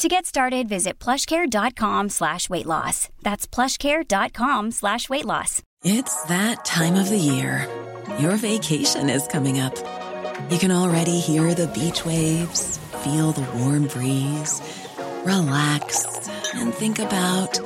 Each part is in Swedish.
To get started, visit plushcare.com slash weight loss. That's plushcare.com slash weight loss. It's that time of the year. Your vacation is coming up. You can already hear the beach waves, feel the warm breeze, relax, and think about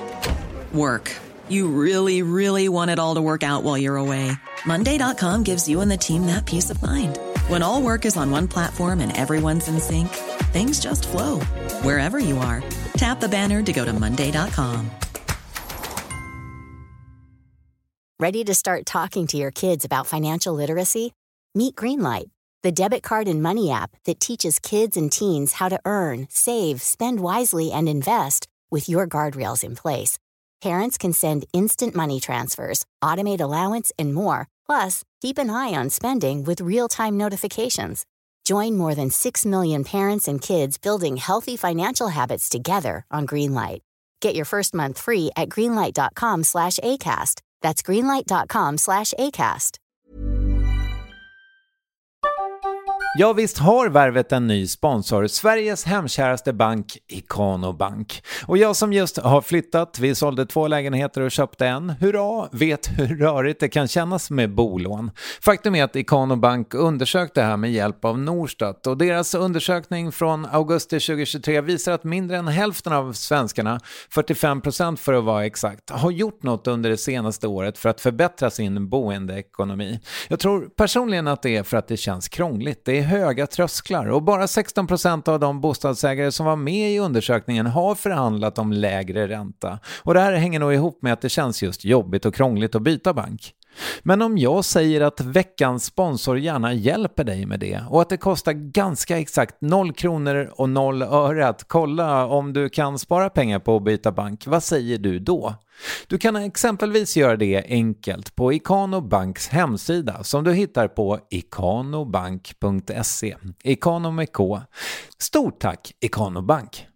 work. You really, really want it all to work out while you're away. Monday.com gives you and the team that peace of mind. When all work is on one platform and everyone's in sync, things just flow wherever you are. Tap the banner to go to Monday.com. Ready to start talking to your kids about financial literacy? Meet Greenlight, the debit card and money app that teaches kids and teens how to earn, save, spend wisely, and invest with your guardrails in place. Parents can send instant money transfers, automate allowance, and more. Plus, keep an eye on spending with real time notifications. Join more than 6 million parents and kids building healthy financial habits together on Greenlight. Get your first month free at greenlight.com slash ACAST. That's greenlight.com slash ACAST. Ja, visst har Värvet en ny sponsor, Sveriges hemkäraste bank, Ikano Bank. Och jag som just har flyttat, vi sålde två lägenheter och köpte en, hurra, vet hur rörigt det kan kännas med bolån. Faktum är att Ikano Bank undersökte det här med hjälp av Norstat och deras undersökning från augusti 2023 visar att mindre än hälften av svenskarna, 45% för att vara exakt, har gjort något under det senaste året för att förbättra sin boendeekonomi. Jag tror personligen att det är för att det känns krångligt. Det är höga trösklar och bara 16% av de bostadsägare som var med i undersökningen har förhandlat om lägre ränta. Och det här hänger nog ihop med att det känns just jobbigt och krångligt att byta bank. Men om jag säger att veckans sponsor gärna hjälper dig med det och att det kostar ganska exakt 0 kronor och 0 öre att kolla om du kan spara pengar på att byta bank, vad säger du då? Du kan exempelvis göra det enkelt på Ikano Banks hemsida som du hittar på ikanobank.se. Ikano med K. Stort tack Ikano Bank!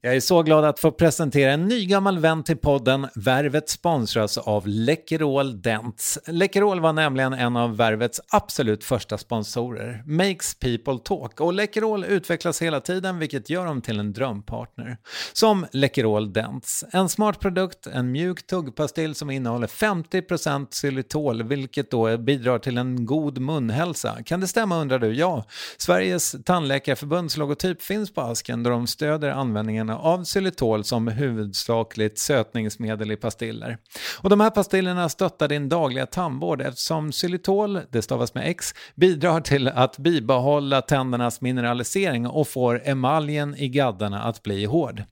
Jag är så glad att få presentera en ny gammal vän till podden. Värvet sponsras av Läkerol Dents. Läkerol var nämligen en av Värvets absolut första sponsorer. Makes people talk. Och Läkerol utvecklas hela tiden vilket gör dem till en drömpartner. Som Läkerol Dents. En smart produkt, en mjuk tuggpastill som innehåller 50% xylitol vilket då bidrar till en god munhälsa. Kan det stämma undrar du? Ja. Sveriges tandläkarförbunds logotyp finns på asken då de stöder användningen av xylitol som huvudsakligt sötningsmedel i pastiller. Och de här pastillerna stöttar din dagliga tandvård eftersom xylitol, det stavas med X, bidrar till att bibehålla tändernas mineralisering och får emaljen i gaddarna att bli hård.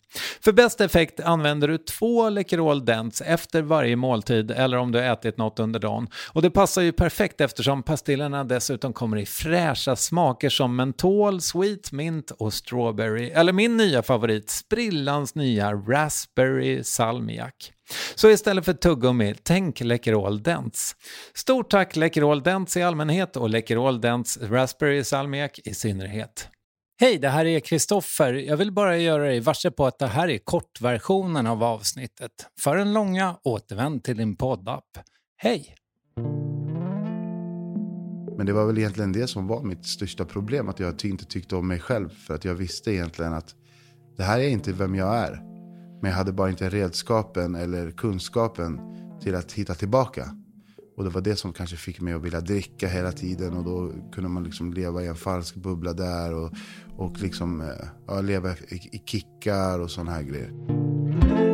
För bäst effekt använder du två Läkerol Dents efter varje måltid eller om du har ätit något under dagen. Och det passar ju perfekt eftersom pastillerna dessutom kommer i fräscha smaker som mentol, sweet mint och strawberry. Eller min nya favorit, sprillans nya raspberry salmiak. Så istället för tuggummi, tänk Läkerol Dents. Stort tack Läkerol Dents i allmänhet och Läkerol Dents raspberry salmiak i synnerhet. Hej, det här är Kristoffer. Jag vill bara göra dig varse på att det här är kortversionen av avsnittet. För den långa, återvänd till din poddapp. Hej! Men det var väl egentligen det som var mitt största problem. Att jag inte tyckte om mig själv. För att jag visste egentligen att det här är inte vem jag är. Men jag hade bara inte redskapen eller kunskapen till att hitta tillbaka. Och det var det som kanske fick mig att vilja dricka hela tiden. Och då kunde man liksom leva i en falsk bubbla där. Och, och liksom, eh, ja, leva i, i kickar och sådana här grejer.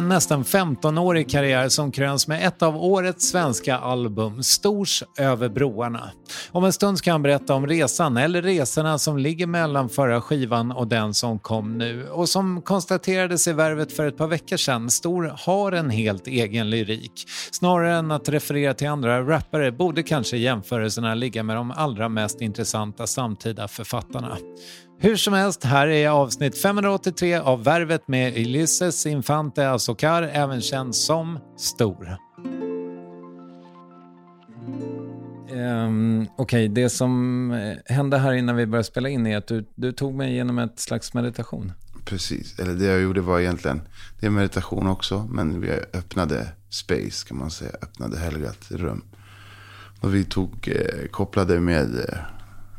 En nästan 15-årig karriär som kröns med ett av årets svenska album, Stors över broarna. Om en stund ska han berätta om resan, eller resorna som ligger mellan förra skivan och den som kom nu. Och som konstaterades i Värvet för ett par veckor sedan, Stor har en helt egen lyrik. Snarare än att referera till andra rappare borde kanske jämförelserna ligga med de allra mest intressanta samtida författarna. Hur som helst, här är avsnitt 583 av Värvet med Ulysses Infante Azocar, även känd som Stor. Um, Okej, okay, det som eh, hände här innan vi började spela in är att du, du tog mig igenom ett slags meditation. Precis, eller det jag gjorde var egentligen, det är meditation också, men vi öppnade space kan man säga, öppnade helgat rum. Och vi tog, eh, kopplade med eh,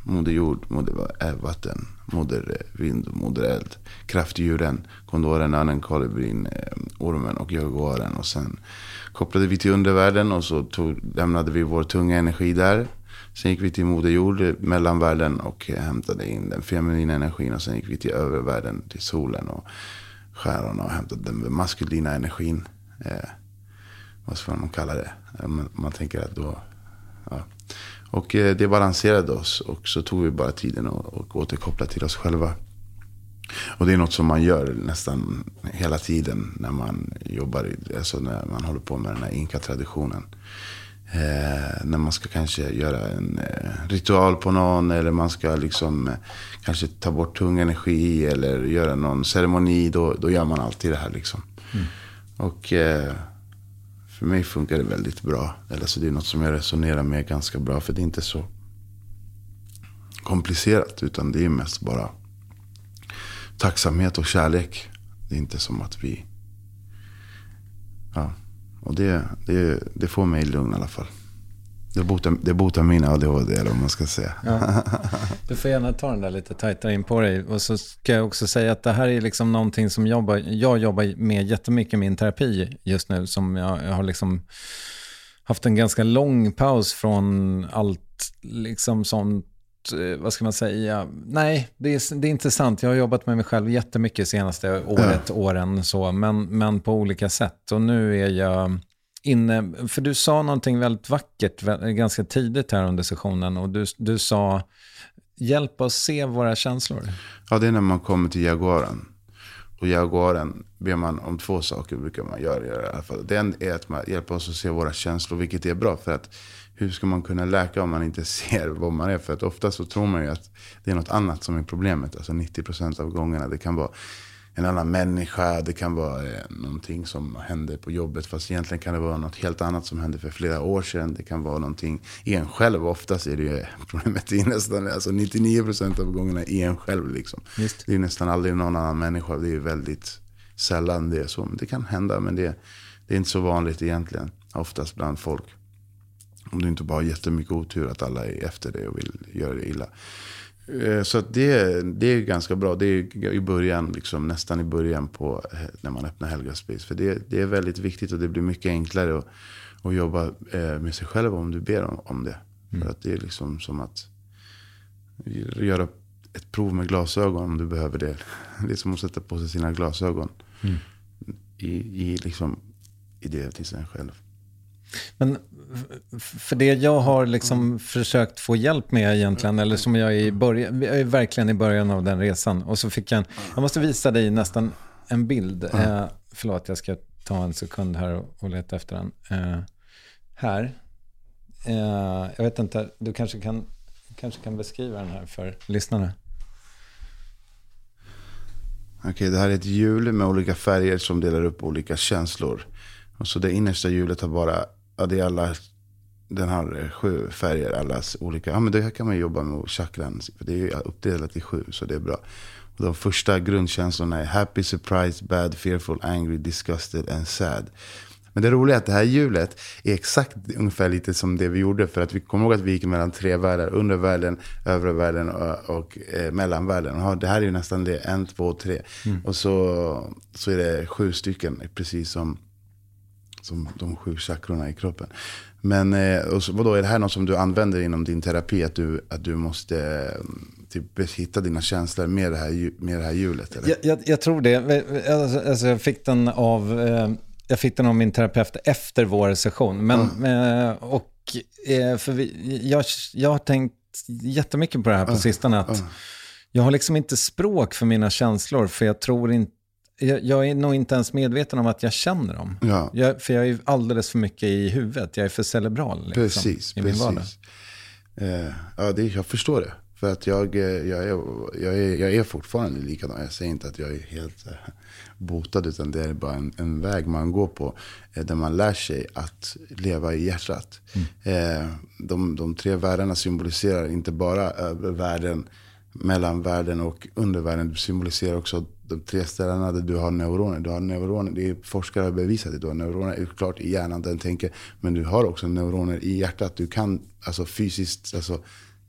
Moder jord, moder vatten, moder eh, vind, moder eld. Kraftdjuren, kondoren, örnen, kolibrin, eh, ormen och jaguaren. Och sen kopplade vi till undervärlden och så tog, lämnade vi vår tunga energi där. Sen gick vi till moderjord, eh, mellanvärlden och hämtade in den feminina energin. Och sen gick vi till övervärlden, till solen och stjärnorna och hämtade den maskulina energin. Eh, vad ska man kalla det? Man, man tänker att då... Ja. Och eh, det balanserade oss och så tog vi bara tiden och, och återkopplade till oss själva. Och det är något som man gör nästan hela tiden när man jobbar, alltså när man håller på med den här inka-traditionen. Eh, när man ska kanske göra en eh, ritual på någon eller man ska liksom eh, kanske ta bort tung energi eller göra någon ceremoni. Då, då gör man alltid det här liksom. Mm. Och eh, för mig funkar det väldigt bra. Eller så det är något som jag resonerar med ganska bra. För det är inte så komplicerat. Utan det är mest bara tacksamhet och kärlek. Det är inte som att vi... Ja, och det, det, det får mig lugn i alla fall. Det botar, det botar min ADHD eller vad man ska säga. Ja. Du får gärna ta den där lite tajtare in på dig. Och så ska jag också säga att det här är liksom någonting som jobbar, jag jobbar med jättemycket i min terapi just nu. Som jag, jag har liksom haft en ganska lång paus från allt liksom sånt eh, vad ska man säga? Nej, det är, det är inte sant. Jag har jobbat med mig själv jättemycket senaste året, ja. åren, så, men, men på olika sätt. Och nu är jag inne, för du sa någonting väldigt vackert ganska tidigt här under sessionen och du, du sa hjälp oss se våra känslor. Ja, det är när man kommer till jaguaren. Och jaguaren ber man om två saker, brukar man göra i alla fall. Den är att man hjälper oss att se våra känslor, vilket är bra. För att hur ska man kunna läka om man inte ser vad man är? För att ofta så tror man ju att det är något annat som är problemet. Alltså 90% av gångerna. Det kan vara en annan människa. Det kan vara eh, någonting som händer på jobbet. Fast egentligen kan det vara något helt annat som hände för flera år sedan. Det kan vara någonting i en själv. Oftast är det ju problemet i nästan alltså 99% av gångerna i en själv. Liksom. Det är nästan aldrig någon annan människa. Det är väldigt sällan det är så. Men det kan hända. Men det, det är inte så vanligt egentligen. Oftast bland folk. Om du inte bara har jättemycket otur att alla är efter dig och vill göra dig illa. Eh, så det, det är ganska bra. Det är i början, liksom, nästan i början på eh, när man öppnar Helga Space. För det, det är väldigt viktigt och det blir mycket enklare att, att jobba eh, med sig själv om du ber om, om det. Mm. För att det är liksom som att göra ett prov med glasögon om du behöver det. Det är som att sätta på sig sina glasögon. Mm. I, i, liksom, i det till sig själv. Men för det jag har liksom försökt få hjälp med egentligen, eller som jag är i början, jag är verkligen i början av den resan. Och så fick jag en, jag måste visa dig nästan en bild. Mm. Eh, förlåt, jag ska ta en sekund här och, och leta efter den. Eh, här. Eh, jag vet inte, du kanske kan, kanske kan beskriva den här för lyssnarna. Okej, okay, det här är ett hjul med olika färger som delar upp olika känslor. Och så det innersta hjulet har bara ja, det är alla, den har sju färger, allas olika. Ja, men det här kan man jobba med chakran. För det är uppdelat i sju, så det är bra. Och de första grundkänslorna är happy, surprised, bad, fearful, angry, disgusted and sad. Men det roliga är att det här hjulet är exakt ungefär lite som det vi gjorde. För att vi kommer ihåg att vi gick mellan tre världar. Undervärlden, övre världen och, och eh, mellanvärlden. Och det här är ju nästan det. En, två, tre. Mm. Och så, så är det sju stycken. Precis som som de sju chakrorna i kroppen. Men eh, och så, vadå, är det här något som du använder inom din terapi? Att du, att du måste eh, typ, hitta dina känslor med det här, med det här hjulet? Eller? Jag, jag, jag tror det. Alltså, alltså, jag fick den av... Eh, jag fick den av min terapeut efter vår session. Men, mm. och, för vi, jag, jag har tänkt jättemycket på det här på mm. sistone. Att mm. Jag har liksom inte språk för mina känslor, för jag tror inte jag, jag, är nog inte ens medveten om att jag känner dem. Ja. Jag, för jag är alldeles för mycket i huvudet. Jag är för cerebral. Liksom, precis, i precis. Min eh, ja, det, jag förstår det. För att jag, eh, jag, är, jag, är, jag är fortfarande likadan. Jag säger inte att jag är helt eh, botad. Utan det är bara en, en väg man går på. Eh, där man lär sig att leva i hjärtat. Mm. De, de tre världarna symboliserar inte bara eh, världen mellan världen och undervärlden. Det symboliserar också de tre ställena där du har neuroner. Du har neuroner, det är forskare har bevisat det. Du har neuroner klart i hjärnan, den tänker. Men du har också neuroner i hjärtat. Du kan alltså fysiskt alltså,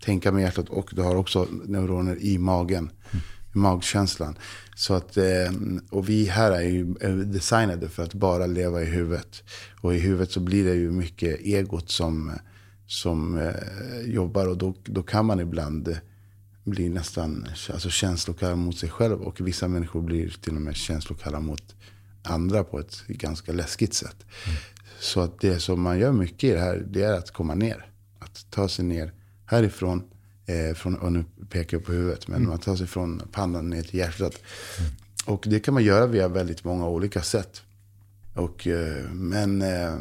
tänka med hjärtat och du har också neuroner i magen. Mm. I magkänslan. Så att, eh, och vi här är ju designade för att bara leva i huvudet. Och i huvudet så blir det ju mycket egot som, som eh, jobbar. Och då, då kan man ibland blir nästan alltså, känslokalla mot sig själv. Och vissa människor blir till och med känslokalla mot andra på ett ganska läskigt sätt. Mm. Så att det som man gör mycket i det här, det är att komma ner. Att ta sig ner härifrån. Eh, från, och nu pekar jag på huvudet. Men mm. man tar sig från pannan ner till hjärtat. Mm. Och det kan man göra via väldigt många olika sätt. Och, eh, men eh,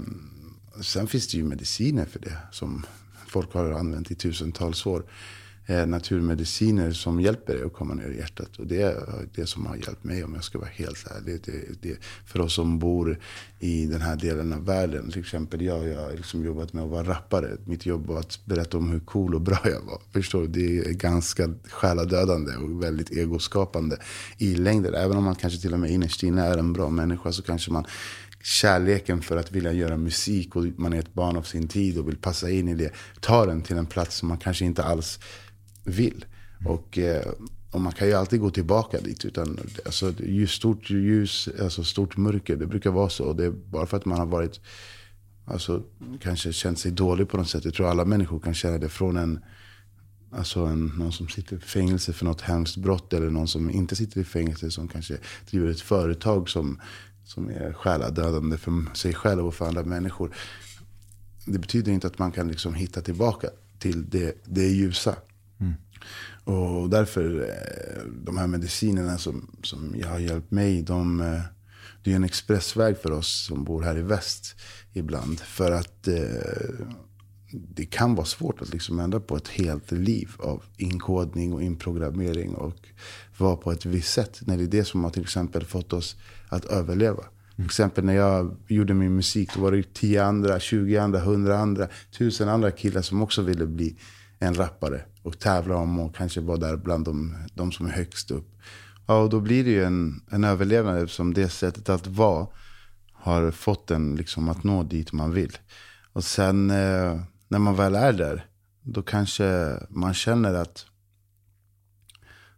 sen finns det ju mediciner för det. Som folk har använt i tusentals år Eh, naturmediciner som hjälper dig att komma ner i hjärtat. Och det är det som har hjälpt mig om jag ska vara helt ärlig. Det, det, för oss som bor i den här delen av världen. Till exempel jag, jag har liksom jobbat med att vara rappare. Mitt jobb var att berätta om hur cool och bra jag var. Förstår du? Det är ganska själadödande och väldigt egoskapande i längden. Även om man kanske till och med innerst inne är en bra människa så kanske man kärleken för att vilja göra musik och man är ett barn av sin tid och vill passa in i det. Tar en till en plats som man kanske inte alls vill. Och, eh, och man kan ju alltid gå tillbaka dit. Utan, alltså, ju stort ljus, alltså stort mörker, det brukar vara så. Och det är bara för att man har varit, alltså, kanske känt sig dålig på något sätt. Jag tror alla människor kan känna det från en, alltså en, någon som sitter i fängelse för något hemskt brott. Eller någon som inte sitter i fängelse som kanske driver ett företag som, som är själadödande för sig själv och för andra människor. Det betyder inte att man kan liksom hitta tillbaka till det, det ljusa. Och därför, eh, de här medicinerna som, som jag har hjälpt mig, de, eh, det är en expressväg för oss som bor här i väst ibland. För att eh, det kan vara svårt att liksom ändra på ett helt liv av inkodning och inprogrammering och vara på ett visst sätt. När det är det som har till exempel fått oss att överleva. Till exempel när jag gjorde min musik, då var det 10 andra, 20 andra, 100 andra, 1000 andra killar som också ville bli en rappare och tävla om och kanske vara där bland de, de som är högst upp. Ja, och då blir det ju en, en överlevnad som det sättet att vara har fått en liksom att nå dit man vill. Och sen eh, när man väl är där, då kanske man känner att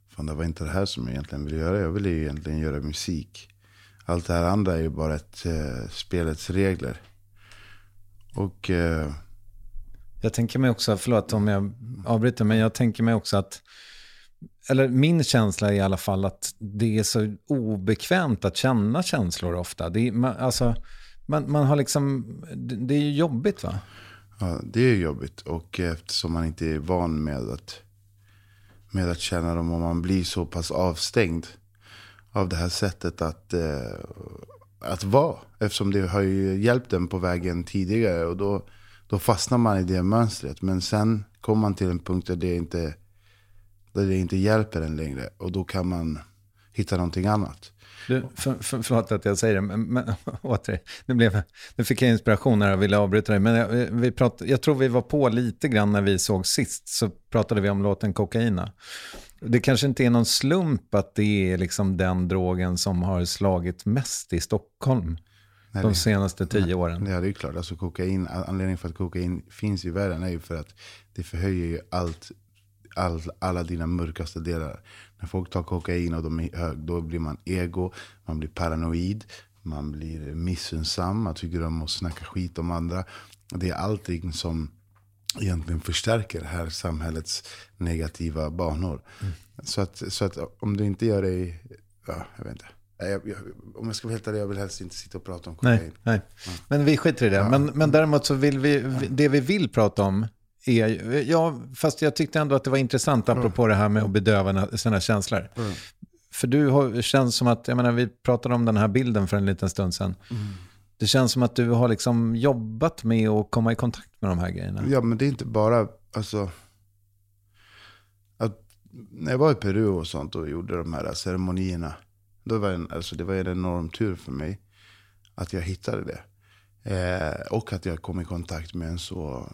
fan det var inte det här som jag egentligen ville göra. Jag ville ju egentligen göra musik. Allt det här andra är ju bara ett eh, spelets regler. Och eh, jag tänker mig också, förlåt om jag avbryter, men jag tänker mig också att, eller min känsla är i alla fall att det är så obekvämt att känna känslor ofta. Det är, man, alltså, man, man har liksom, det är ju jobbigt va? Ja, det är jobbigt och eftersom man inte är van med att, med att känna dem och man blir så pass avstängd av det här sättet att, eh, att vara. Eftersom det har ju hjälpt en på vägen tidigare och då då fastnar man i det mönstret. Men sen kommer man till en punkt där det inte, där det inte hjälper en längre. Och då kan man hitta någonting annat. Du, för, för, förlåt att jag säger det, men, men återigen, nu, blev, nu fick jag inspiration när jag ville avbryta dig. Men jag, vi prat, jag tror vi var på lite grann när vi såg sist, så pratade vi om låten Kokaina. Det kanske inte är någon slump att det är liksom den drogen som har slagit mest i Stockholm. Nej, de senaste tio nej, åren. Ja, det är klart. Alltså, kokain, anledningen för att kokain finns i världen är ju för att det förhöjer ju allt, all, alla dina mörkaste delar. När folk tar kokain och de är hög, då blir man ego, man blir paranoid, man blir missunnsam, man tycker om att snacka skit om andra. Det är allting som egentligen förstärker det här samhällets negativa banor. Mm. Så, att, så att om du inte gör det, ja, jag vet inte. Jag, jag, om jag ska vara helt ärlig, jag vill helst inte sitta och prata om kokain. Nej, nej. Men vi skiter i det. Ja. Men, men däremot så vill vi, det vi vill prata om är, ja, fast jag tyckte ändå att det var intressant apropå mm. det här med att bedöva sina känslor. Mm. För du har, känns som att, jag menar vi pratade om den här bilden för en liten stund sedan. Mm. Det känns som att du har liksom jobbat med att komma i kontakt med de här grejerna. Ja, men det är inte bara, alltså, att när jag var i Peru och sånt och gjorde de här ceremonierna, då var en, alltså, det var en enorm tur för mig att jag hittade det. Eh, och att jag kom i kontakt med en så,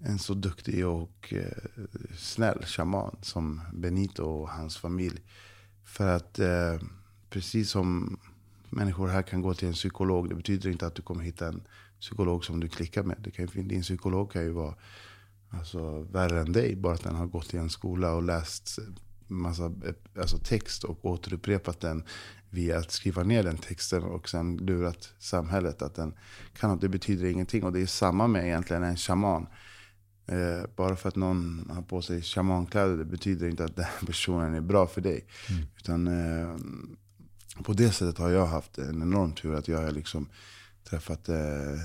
en så duktig och eh, snäll shaman som Benito och hans familj. För att eh, precis som människor här kan gå till en psykolog. Det betyder inte att du kommer hitta en psykolog som du klickar med. Det kan, din psykolog kan ju vara alltså, värre än dig. Bara att den har gått i en skola och läst massa alltså, text och återupprepat den via att skriva ner den texten och sen lurat samhället att den kan Det betyder ingenting. Och det är samma med egentligen en shaman. Eh, bara för att någon har på sig shamankläder, det betyder inte att den personen är bra för dig. Mm. Utan eh, på det sättet har jag haft en enorm tur. Att jag har liksom träffat eh,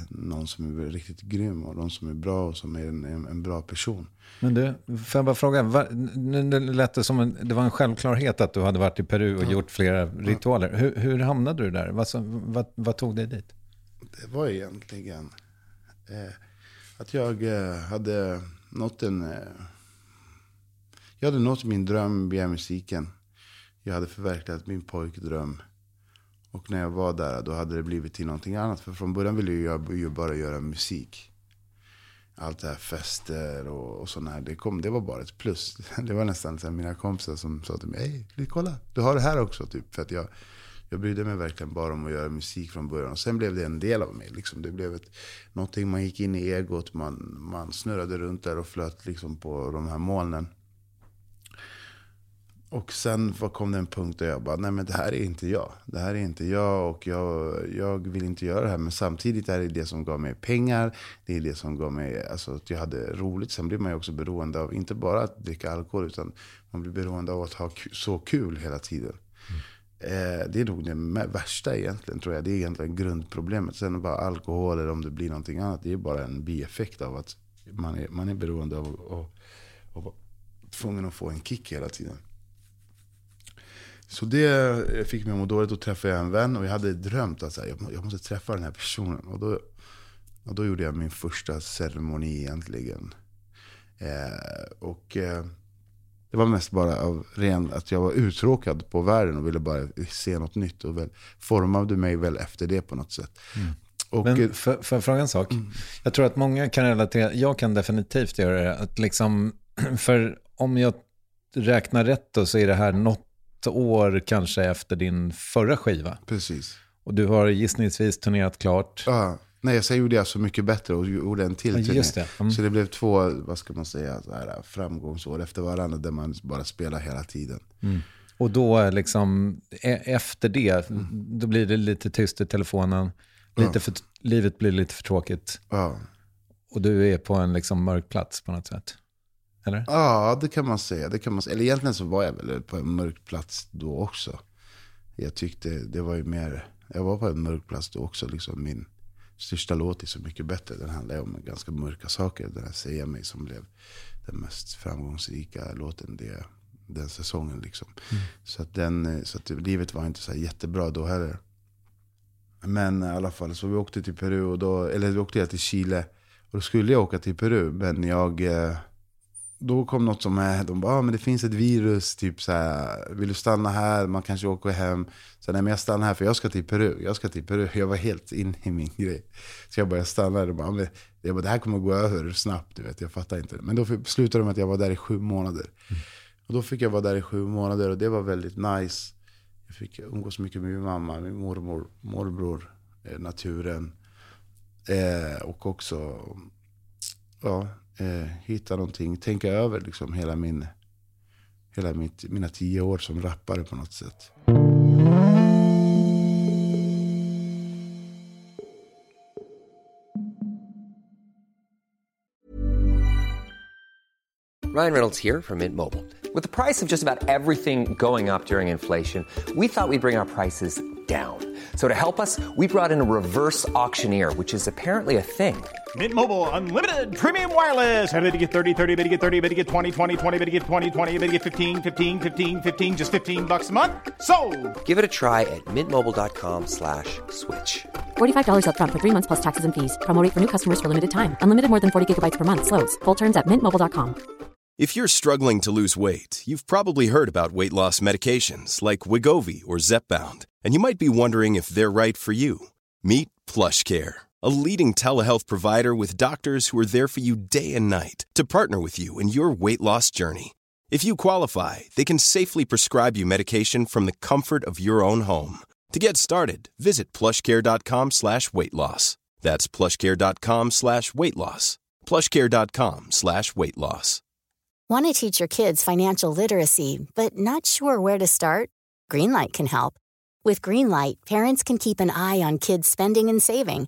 någon som är riktigt grym och någon som är bra och som är en, en, en bra person. Men du, får jag bara fråga, var, nu lät det som en, det var en självklarhet att du hade varit i Peru och ja. gjort flera ritualer. Ja. Hur, hur hamnade du där? Vad, vad, vad, tog dig dit? Det var egentligen eh, att jag eh, hade nått en... Eh, jag hade nått min dröm via musiken jag hade förverkligat min pojkdröm. Och när jag var där, då hade det blivit till någonting annat. För från början ville jag ju bara göra musik. Allt det här fester och, och sådana här, det, kom, det var bara ett plus. Det var nästan så mina kompisar som sa till mig, hej, kolla, du har det här också. Typ. För att jag, jag brydde mig verkligen bara om att göra musik från början. Och sen blev det en del av mig. Liksom. Det blev ett, någonting, man gick in i egot, man, man snurrade runt där och flöt liksom på de här molnen. Och sen kom det en punkt där jag bara, nej men det här är inte jag. Det här är inte jag och jag, jag vill inte göra det här. Men samtidigt är det det som gav mig pengar. Det är det som gav mig, alltså att jag hade roligt. Sen blir man ju också beroende av, inte bara att dricka alkohol, utan man blir beroende av att ha så kul hela tiden. Mm. Eh, det är nog det värsta egentligen, tror jag. Det är egentligen grundproblemet. Sen bara alkohol eller om det blir någonting annat, det är bara en bieffekt av att man är, man är beroende av att vara tvungen att få en kick hela tiden. Så det fick mig att må dåligt. Då träffade jag en vän och jag hade drömt att här, jag måste träffa den här personen. Och då, och då gjorde jag min första ceremoni egentligen. Eh, och eh, det var mest bara av ren, att jag var uttråkad på världen och ville bara se något nytt. Och väl, formade mig väl efter det på något sätt. Mm. Och, Men för, för fråga en sak? Mm. Jag tror att många kan relatera, jag kan definitivt göra det. Att liksom, för om jag räknar rätt då så är det här något år kanske efter din förra skiva. Precis. Och du har gissningsvis turnerat klart. Ja. Nej, sen gjorde jag Så mycket bättre och gjorde en till turné. Just det. Mm. Så det blev två, vad ska man säga, här, framgångsår efter varandra där man bara spelar hela tiden. Mm. Och då liksom, e- efter det, mm. då blir det lite tyst i telefonen. Lite ja. för, livet blir lite för tråkigt. Ja. Och du är på en liksom mörk plats på något sätt. Eller? Ja, det kan man säga. Det kan man säga. Eller egentligen så var jag väl på en mörk plats då också. Jag tyckte det var ju mer, jag var på en mörk plats då också. Liksom min största låt är Så mycket bättre. Den handlar om ganska mörka saker. Den här Säga mig som blev den mest framgångsrika låten det, den säsongen. Liksom. Mm. Så, att den, så att livet var inte så jättebra då heller. Men i alla fall, så vi åkte till Peru, och då, eller vi åkte till Chile. Och då skulle jag åka till Peru, men jag eh, då kom något som är, de bara, ah, men det finns ett virus, typ så här, vill du stanna här, man kanske åker hem. Så nej men jag stannar här för jag ska till Peru, jag ska till Peru. Jag var helt inne i min grej. Så jag bara stannade och bara, men, jag bara, det här kommer gå över snabbt, du vet, jag fattar inte. Men då slutade det med att jag var där i sju månader. Mm. Och då fick jag vara där i sju månader och det var väldigt nice. Jag fick umgås mycket med min mamma, min mormor, morbror, eh, naturen. Eh, och också, ja, eh, hitta någonting, tänka över liksom hela min, hela mitt, mina tio år som rappare på något sätt. Ryan Reynolds here from Mint Mobile. With the price of just about everything going up during inflation, we thought we'd bring our prices down. So to help us, we brought in a reverse auctioneer, which is apparently a thing. Mint Mobile unlimited premium wireless. Have to get 30, 30, bit to get 30, bit to get 20, 20, 20, bit to get 20, 20, bit to get 15, 15, 15, 15 just 15 bucks a month. So, Give it a try at mintmobile.com slash switch. $45 upfront for three months plus taxes and fees. Promo rate for new customers for limited time. Unlimited more than 40 gigabytes per month. Slows. Full terms at mintmobile.com. If you're struggling to lose weight, you've probably heard about weight loss medications like Wigovi or Zepbound, and you might be wondering if they're right for you. Meet PlushCare, a leading telehealth provider with doctors who are there for you day and night to partner with you in your weight loss journey. If you qualify, they can safely prescribe you medication from the comfort of your own home. To get started, visit plushcare.com slash weight loss. That's plushcare.com slash weight loss. plushcare.com slash weight loss. Want to teach your kids financial literacy, but not sure where to start? Greenlight can help. With Greenlight, parents can keep an eye on kids' spending and saving,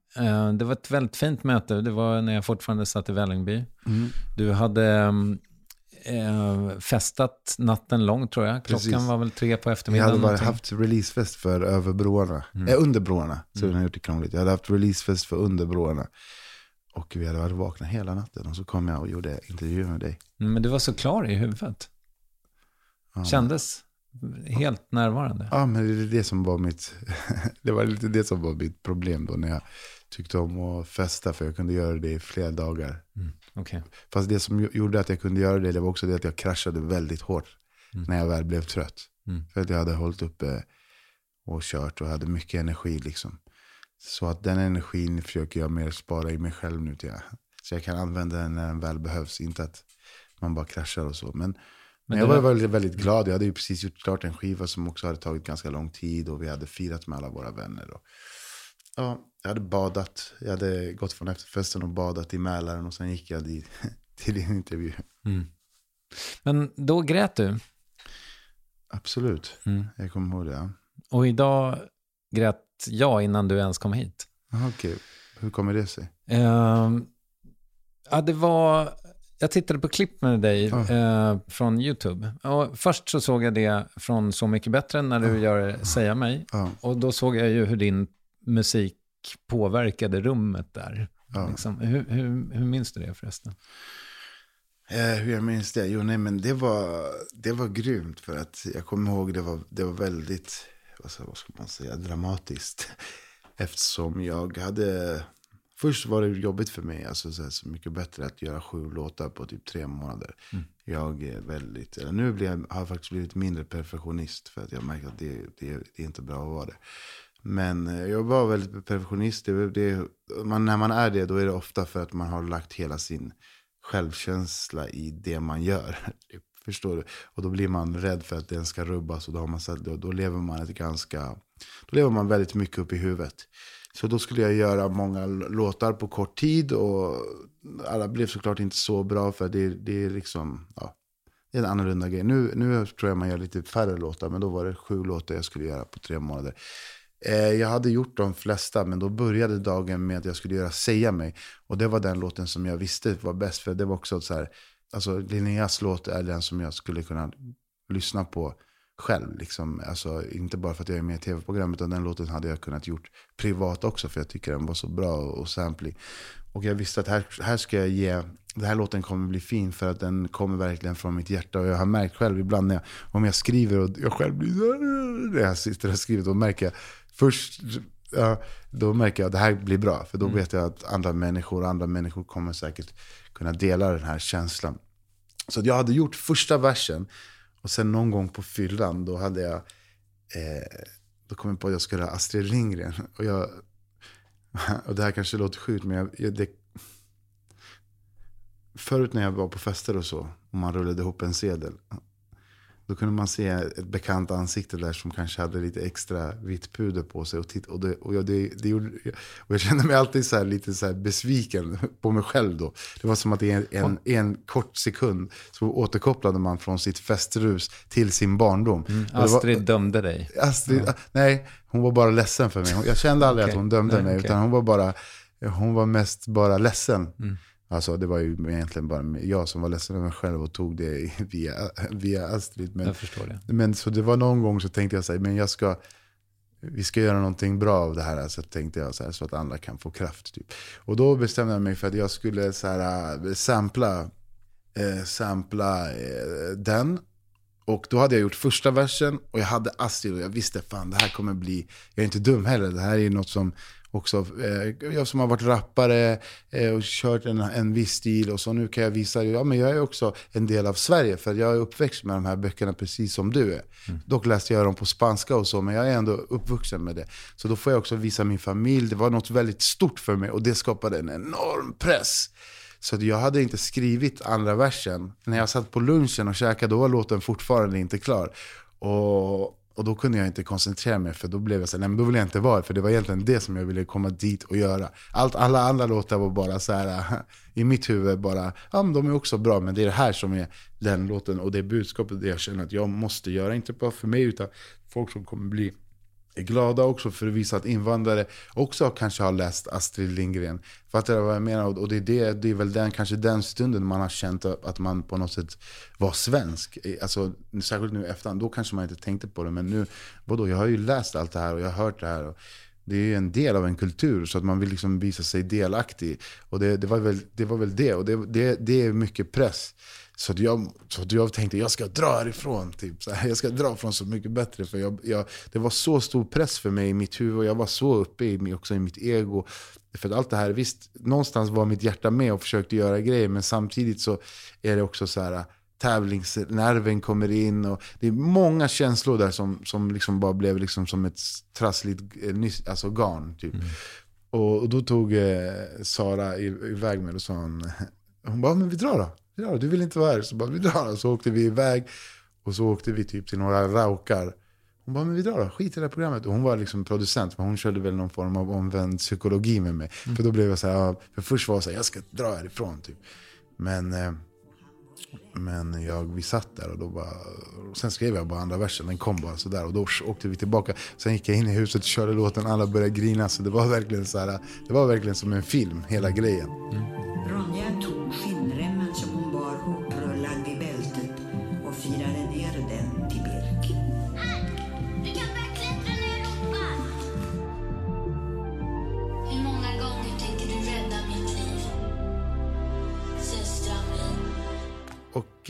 det var ett väldigt fint möte. Det var när jag fortfarande satt i Vällingby. Du hade eh, festat natten lång tror jag. Klockan Precis. var väl tre på Jag eftermiddagen. hade bara haft releasefest för över broarna. Eh, under broarna. Så har gjort det krångligt. Jag hade haft releasefest för under broarna. Och vi hade varit vakna hela natten. Och så kom jag och gjorde intervju med dig. Mm, Men du var så klar i huvudet. Kändes helt närvarande. Ja, men det är det som var mitt, det var lite det som var mitt problem då när jag tyckte om att festa. För jag kunde göra det i flera dagar. Okej. Fast det som gjorde att jag kunde göra det, det var också det att jag kraschade väldigt hårt. När jag väl blev trött. För att jag hade hållit uppe och kört och hade mycket energi liksom. Så att den energin försöker jag mer spara i mig själv nu till jag. Så jag kan använda den när den väl behövs. Inte att man bara kraschar och så. Men, men jag var var- väldigt, väldigt glad. Jag hade ju precis gjort klart en skiva som också hade tagit ganska lång tid. Och vi hade firat med alla våra vänner. Och, ja, jag hade badat. Jag hade gått från efterfesten och badat i Mälaren. Och sen gick jag dit, till din intervju. Men då grät du. Absolut. Mm. Jag kommer ihåg det. Ja. Och idag grät jag innan du ens kom hit. Okej. Hur kommer det sig? Ehm, ja, det var... Jag tittade på klipp med dig eh, från YouTube. Och först så såg jag det från Så mycket bättre när du gör Säga mig. Ja. Och då såg jag ju hur din musik påverkade rummet där. Ja. Liksom. Hur, hur, hur minns du det förresten? Eh, hur jag minns det? Jo, nej, men det var, det var grymt. För att jag kommer ihåg det var, det var väldigt, vad ska, vad ska man säga, dramatiskt. Eftersom jag hade, först var det jobbigt för mig, alltså så, här, så mycket bättre att göra sju låtar på typ tre månader. Jag är väldigt, eller nu blir jag, har jag faktiskt blivit mindre perfektionist. För att jag märker att det, det, det är inte bra att vara det. Men eh, jag var väldigt perfektionist. Det, det, man, när man är det, då är det ofta för att man har lagt hela sin självkänsla i det man gör. Förstår du? Och då blir man rädd för att den ska rubbas. Och då, har man, då, då lever man ett ganska... Då lever man väldigt mycket upp i huvudet. Så då skulle jag göra många låtar på kort tid. Och alla blev såklart inte så bra. För det, det är liksom... Ja, det är en annorlunda grej. Nu, nu tror jag man gör lite färre låtar. Men då var det sju låtar jag skulle göra på tre månader. Eh, jag hade gjort de flesta, men då började dagen med att jag skulle göra Säga mig. Och det var den låten som jag visste var bäst, för det var också så här, alltså Linneas låt är den som jag skulle kunna lyssna på själv. Liksom. Alltså, inte bara för att jag är med i tv-program, utan den låten hade jag kunnat gjort privat också, för jag tycker den var så bra och, och samplig. Och jag visste att här, här ska jag ge, den här låten kommer bli fin för att den kommer verkligen från mitt hjärta. Och jag har märkt själv ibland när jag, om jag skriver och jag själv blir så här, när jag sitter och skriver, då märker jag först, ja, då märker jag att det här blir bra. För då vet jag att andra människor, andra människor kommer säkert kunna dela den här känslan. Så att jag hade gjort första versen och sen någon gång på fyllan då hade jag, eh, då kom jag på att jag skulle ha Astrid Lindgren. Och, jag, och det här kanske låter sjukt men jag, jag, det, förut när jag var på fester och så, och man rullade ihop en sedel. Då kunde man se ett bekant ansikte där som kanske hade lite extra vitt puder på sig. Och, titt, och, det, och, jag, det, det gjorde, och jag kände mig alltid så lite så besviken på mig själv då. Det var som att i en, en, en kort sekund så återkopplade man från sitt festrus till sin barndom. Mm, Astrid var, dömde dig? Astrid, ja. Nej, hon var bara ledsen för mig. Jag kände aldrig okay. att hon dömde nej, mig, okay. utan hon var, bara, hon var mest bara ledsen. Mm. Alltså det var ju egentligen bara jag som var ledsen över mig själv och tog det via, via Astrid. Men, jag förstår det. Men så det var någon gång så tänkte jag så här, men jag ska, vi ska göra någonting bra av det här. Så tänkte jag så, här, så att andra kan få kraft. Typ. Och då bestämde jag mig för att jag skulle så här, äh, sampla, eh, sampla eh, den. Och då hade jag gjort första versen och jag hade Astrid och jag visste fan det här kommer bli, jag är inte dum heller, det här är något som också. Eh, jag som har varit rappare eh, och kört en, en viss stil och så nu kan jag visa, ja men jag är också en del av Sverige för jag är uppväxt med de här böckerna precis som du är. Mm. Dock läste jag dem på spanska och så, men jag är ändå uppvuxen med det. Så då får jag också visa min familj, det var något väldigt stort för mig och det skapade en enorm press. Så jag hade inte skrivit andra versen. När jag satt på lunchen och käkade, då var låten fortfarande inte klar. Och och då kunde jag inte koncentrera mig för då blev jag så nej men då vill jag inte vara För det var egentligen det som jag ville komma dit och göra. Allt, alla andra låtar var bara så här i mitt huvud bara, ja men de är också bra men det är det här som är den låten och det budskapet det jag känner att jag måste göra. Inte bara för mig utan folk som kommer bli är glada också för att visa att invandrare också kanske har läst Astrid Lindgren. Fattar du vad jag menar? Och det är, det, det är väl den, kanske den stunden man har känt att man på något sätt var svensk. Alltså, särskilt nu efterhand, då kanske man inte tänkte på det. Men nu, vadå, jag har ju läst allt det här och jag har hört det här. Och det är en del av en kultur så att man vill liksom visa sig delaktig. Och det, det, var, väl, det var väl det. Och det, det, det är mycket press. Så, jag, så jag tänkte jag ska dra härifrån. Typ. Så här, jag ska dra från Så mycket bättre. För jag, jag, det var så stor press för mig i mitt huvud. Och jag var så uppe i, också i mitt ego. För att allt det här, visst, någonstans var mitt hjärta med och försökte göra grejer. Men samtidigt så är det också så här, tävlingsnerven kommer in. Och det är många känslor där som, som liksom bara blev liksom som ett trassligt eh, alltså garn. Typ. Mm. Och, och, då tog eh, Sara iväg mig och sa hon, hon bara, men vi drar då ja, du vill inte vara här. Så bara, vi drar. Så åkte vi iväg. Och så åkte vi typ till några raukar. Hon bara, men vi drar då, skit i det här programmet. Och hon var liksom producent, men hon körde väl någon form av omvänd psykologi med mig. Mm. För då blev jag så här, för först var jag så här, jag ska dra härifrån typ. Men, eh, men jag, vi satt där och då bara, och sen skrev jag bara andra versen, den kom bara sådär. Och då åkte vi tillbaka. Sen gick jag in i huset och körde låten, alla började grina. Så det var verkligen så här, det var verkligen som en film, hela grejen. Mm.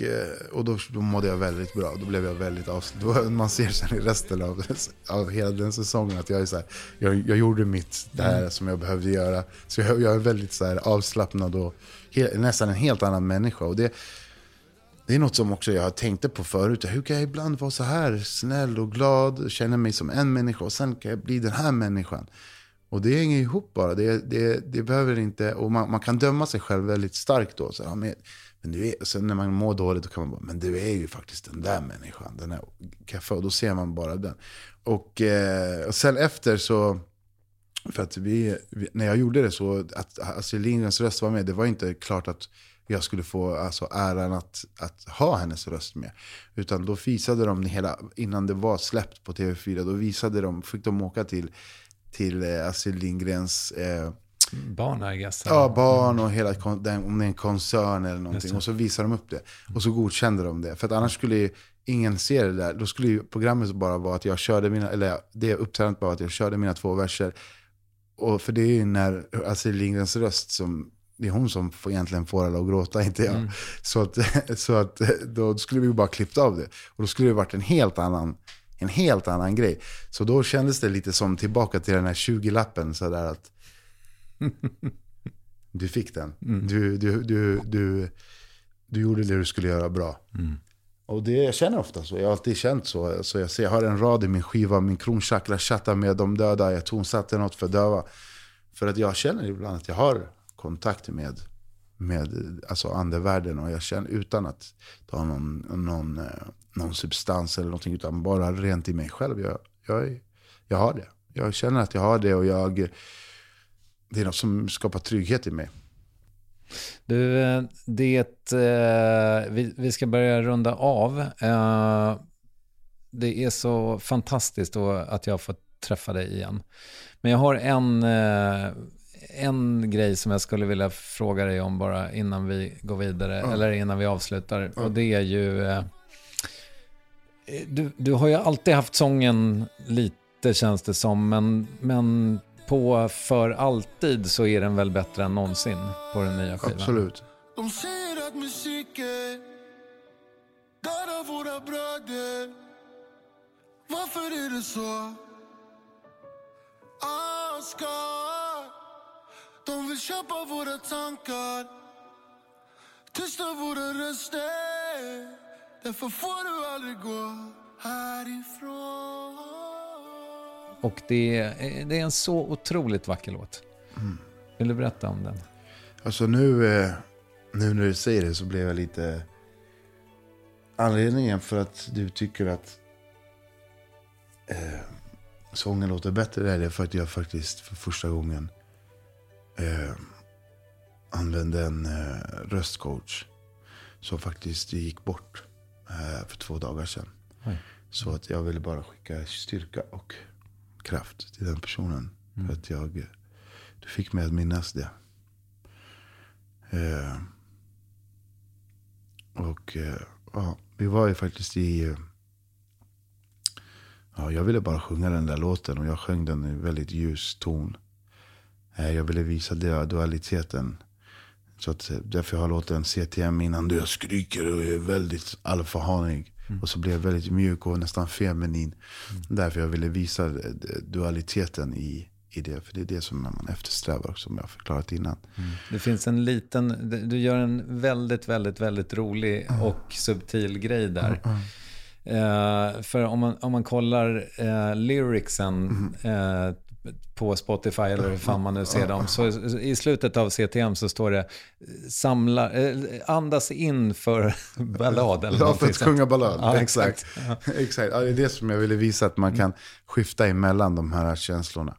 Och, eh, och då, då mådde jag väldigt bra. Då blev jag väldigt avslappnad. Man ser sen i resten av, av hela den säsongen att jag är så här, jag, jag gjorde mitt, det här mm. som jag behövde göra. Så jag, jag är väldigt så här, avslappnad och he, nästan en helt annan människa. Och det, det är något som också jag har tänkt på förut. Hur kan jag ibland vara så här snäll och glad, känna mig som en människa och sen kan jag bli den här människan. Och det hänger ihop bara. Det, det, det behöver inte, och man, man, kan döma sig själv väldigt starkt då. Så, ja, men, men du är, sen när man mår dåligt då kan man bara, men du är ju faktiskt den där människan. Den här kaffe, och då ser man bara den. Och, eh, och sen efter så, för att vi, vi, när jag gjorde det så, att Astrid Lindgrens röst var med, det var inte klart att jag skulle få alltså, äran att, att ha hennes röst med. Utan då visade de hela, innan det var släppt på TV4, då visade de, fick de åka till, till Astrid Lindgrens eh, Barn, I guess. Ja, barn och hela, om det är en koncern eller någonting. Och så visar de upp det. Och så godkände de det. För att annars skulle ju ingen se det där. Då skulle ju programmet bara vara att jag körde mina, eller det uppträdandet bara att jag körde mina två verser. Och för det är ju när Astrid Lindgrens röst som det är hon som får, egentligen får alla att gråta, inte jag. Mm. Så, att, så att då skulle vi bara klippt av det. Och då skulle det varit en helt annan, en helt annan grej. Så då kändes det lite som tillbaka till den här 20-lappen. Sådär att du fick den. Mm. Du, du, du, du, du gjorde det du skulle göra bra. Mm. Och det, jag känner ofta så. Jag har alltid känt så. så jag, ser, jag har en rad i min skiva, min kronchakra chattar med de döda. Jag tonsatte något för döva. För att jag känner ibland att jag har kontakt med, med alltså andevärlden. Och jag känner utan att ta någon, någon, någon substans eller någonting, utan bara rent i mig själv. Jag, jag, jag har det. Jag känner att jag har det och jag, det är något som skapar trygghet i mig. Du, eh, det, eh, vi, vi ska börja runda av. Eh, det är så fantastiskt då att jag fått träffa dig igen. Men jag har en, en grej som jag skulle vilja fråga dig om bara innan vi går vidare, eller innan vi avslutar. Och det är ju... Du, du har ju alltid haft sången lite känns det som, men, men på För alltid så är den väl bättre än någonsin på den nya skivan. Absolut. De säger att musiken dödar våra bröder. Varför är det så? Askar. De vill köpa våra tankar. Tysta våra röster. Därför får du aldrig gå härifrån. Och det är, det är en så otroligt vacker låt. Vill du berätta om den? Alltså nu, eh, nu när du säger det så blev jag lite... Anledningen för att du tycker att eh, sången låter bättre är för att jag faktiskt för första gången eh, använde en eh, röstcoach som faktiskt gick bort eh, för två dagar sedan. Oj. Så att jag ville bara skicka styrka och kraft till den personen. För att jag, du fick mig att minnas det. Eh, och eh, ja, vi var ju faktiskt i... Eh, ja, jag ville bara sjunga den där låten och jag sjöng den i väldigt ljus ton. Eh, jag ville visa dualiteten. Så att, eh, därför har jag låten CTM innan du jag skriker och är väldigt alfahanig. Och så blev jag väldigt mjuk och nästan feminin. Därför jag ville visa eh, dualiteten i, i det. För det är det som man eftersträvar, som jag förklarat innan. Det finns en liten, du gör en väldigt, väldigt, väldigt rolig och subtil grej där. Eh, för om man, om man kollar eh, lyricsen eh, på Spotify eller hur fan man nu ser dem. Så i slutet av CTM så står det samla, eh, andas in för ballad. Eller Ja, för att sjunga ballad. Ja, exakt. exakt. Ja, det är det som jag ville visa, att man kan skifta emellan de här känslorna.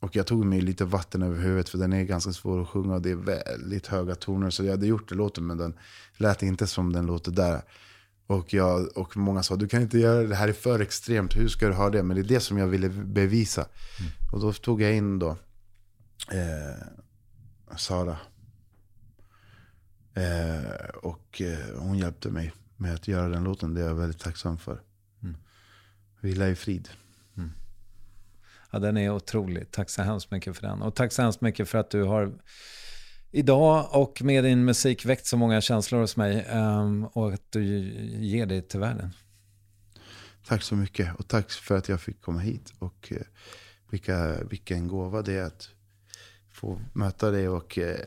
Och jag tog mig lite vatten över huvudet, för den är ganska svår att sjunga och det är väldigt höga toner. Så jag hade gjort det låten, men den lät inte som den låter där. Och, jag, och många sa, du kan inte göra det, det här är för extremt, hur ska du ha det? Men det är det som jag ville bevisa. Och då tog jag in då eh, Sara. Eh, och eh, hon hjälpte mig med att göra den låten. Det är jag väldigt tacksam för. Vila i frid. Ja, den är otrolig. Tack så hemskt mycket för den. Och tack så hemskt mycket för att du har idag och med din musik väckt så många känslor hos mig. ehm, och att du ger det till världen. Tack så mycket. Och tack för att jag fick komma hit. Och eh, vilka, vilken gåva det är att få möta dig och eh,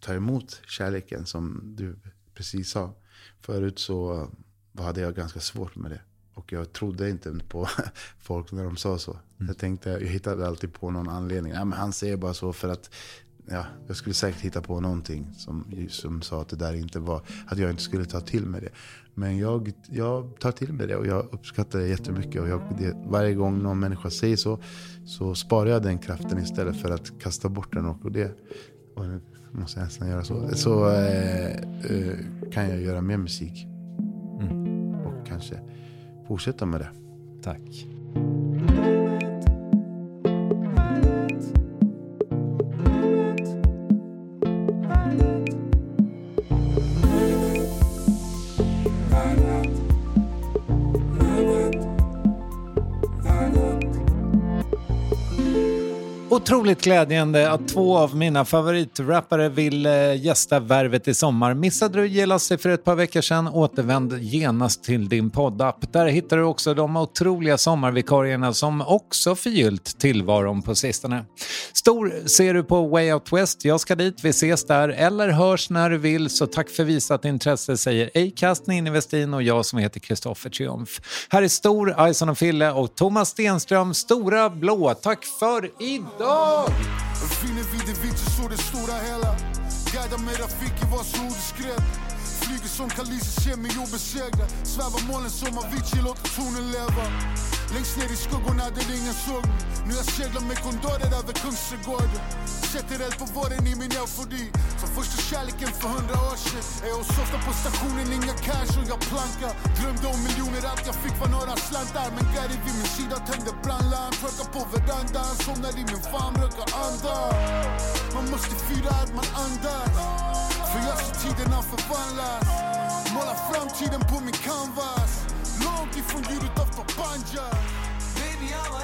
ta emot kärleken som du precis sa. Förut så hade jag ganska svårt med det. Och jag trodde inte på folk när de sa så. Jag tänkte, jag hittade alltid på någon anledning. Ja, men han säger bara så för att ja, jag skulle säkert hitta på någonting som, som sa att det där inte var, att jag inte skulle ta till mig det. Men jag, jag tar till mig det och jag uppskattar det jättemycket. Och jag, det, varje gång någon människa säger så, så sparar jag den kraften istället för att kasta bort den. Och det och nu måste jag nästan göra så. Så eh, eh, kan jag göra mer musik. Och kanske fortsätta med det. Tack. Otroligt glädjande att två av mina favoritrappare vill eh, gästa Värvet i sommar. Missade du Gelasse för ett par veckor sedan? Återvänd genast till din poddapp. Där hittar du också de otroliga sommarvikarierna som också förgyllt tillvaron på sistone. Stor ser du på Way Out West. Jag ska dit, vi ses där eller hörs när du vill. Så tack för visat intresse säger Acast, Ninni Westin och jag som heter Kristoffer Triumf. Här är Stor, Ison och Fille och Thomas Stenström, Stora Blå. Tack för idag! En fine vid det vita så det stora hela. Guida med Rafiki vars ord är Flyger som Khaleesi, ser mig obesegrad. Svävar molnen som Avicii, låter tonen leva. Längst ner i skuggorna där ingen såg mig Nu jag seglar med kondorer över Kungsträdgården Sätter eld på våren i min eufori. Som första kärleken för hundra år sedan. Är hos ofta på stationen, inga cash och jag plankar. Drömde om miljoner, allt jag fick var några slantar. Men Gary vid min sida tände brandlarm. Twerkar på verandan, somnar i min famn, röker andar Man måste fira att man andas. För jag ser tiderna förvandlas. Målar framtiden på min canvas. Lonki van jullie dacht van Panja Baby, I'm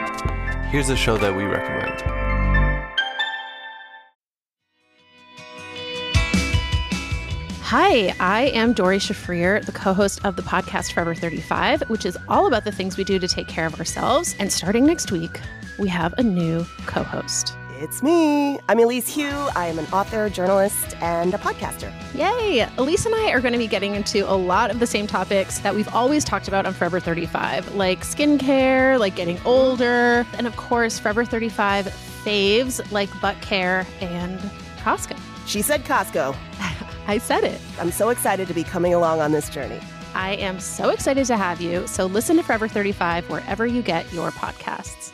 Here's a show that we recommend. Hi, I am Dory Shafrir, the co host of the podcast Forever 35, which is all about the things we do to take care of ourselves. And starting next week, we have a new co host. It's me. I'm Elise Hugh. I am an author, journalist, and a podcaster. Yay! Elise and I are going to be getting into a lot of the same topics that we've always talked about on Forever 35, like skincare, like getting older, and of course, Forever 35 faves like butt care and Costco. She said Costco. I said it. I'm so excited to be coming along on this journey. I am so excited to have you. So listen to Forever 35 wherever you get your podcasts.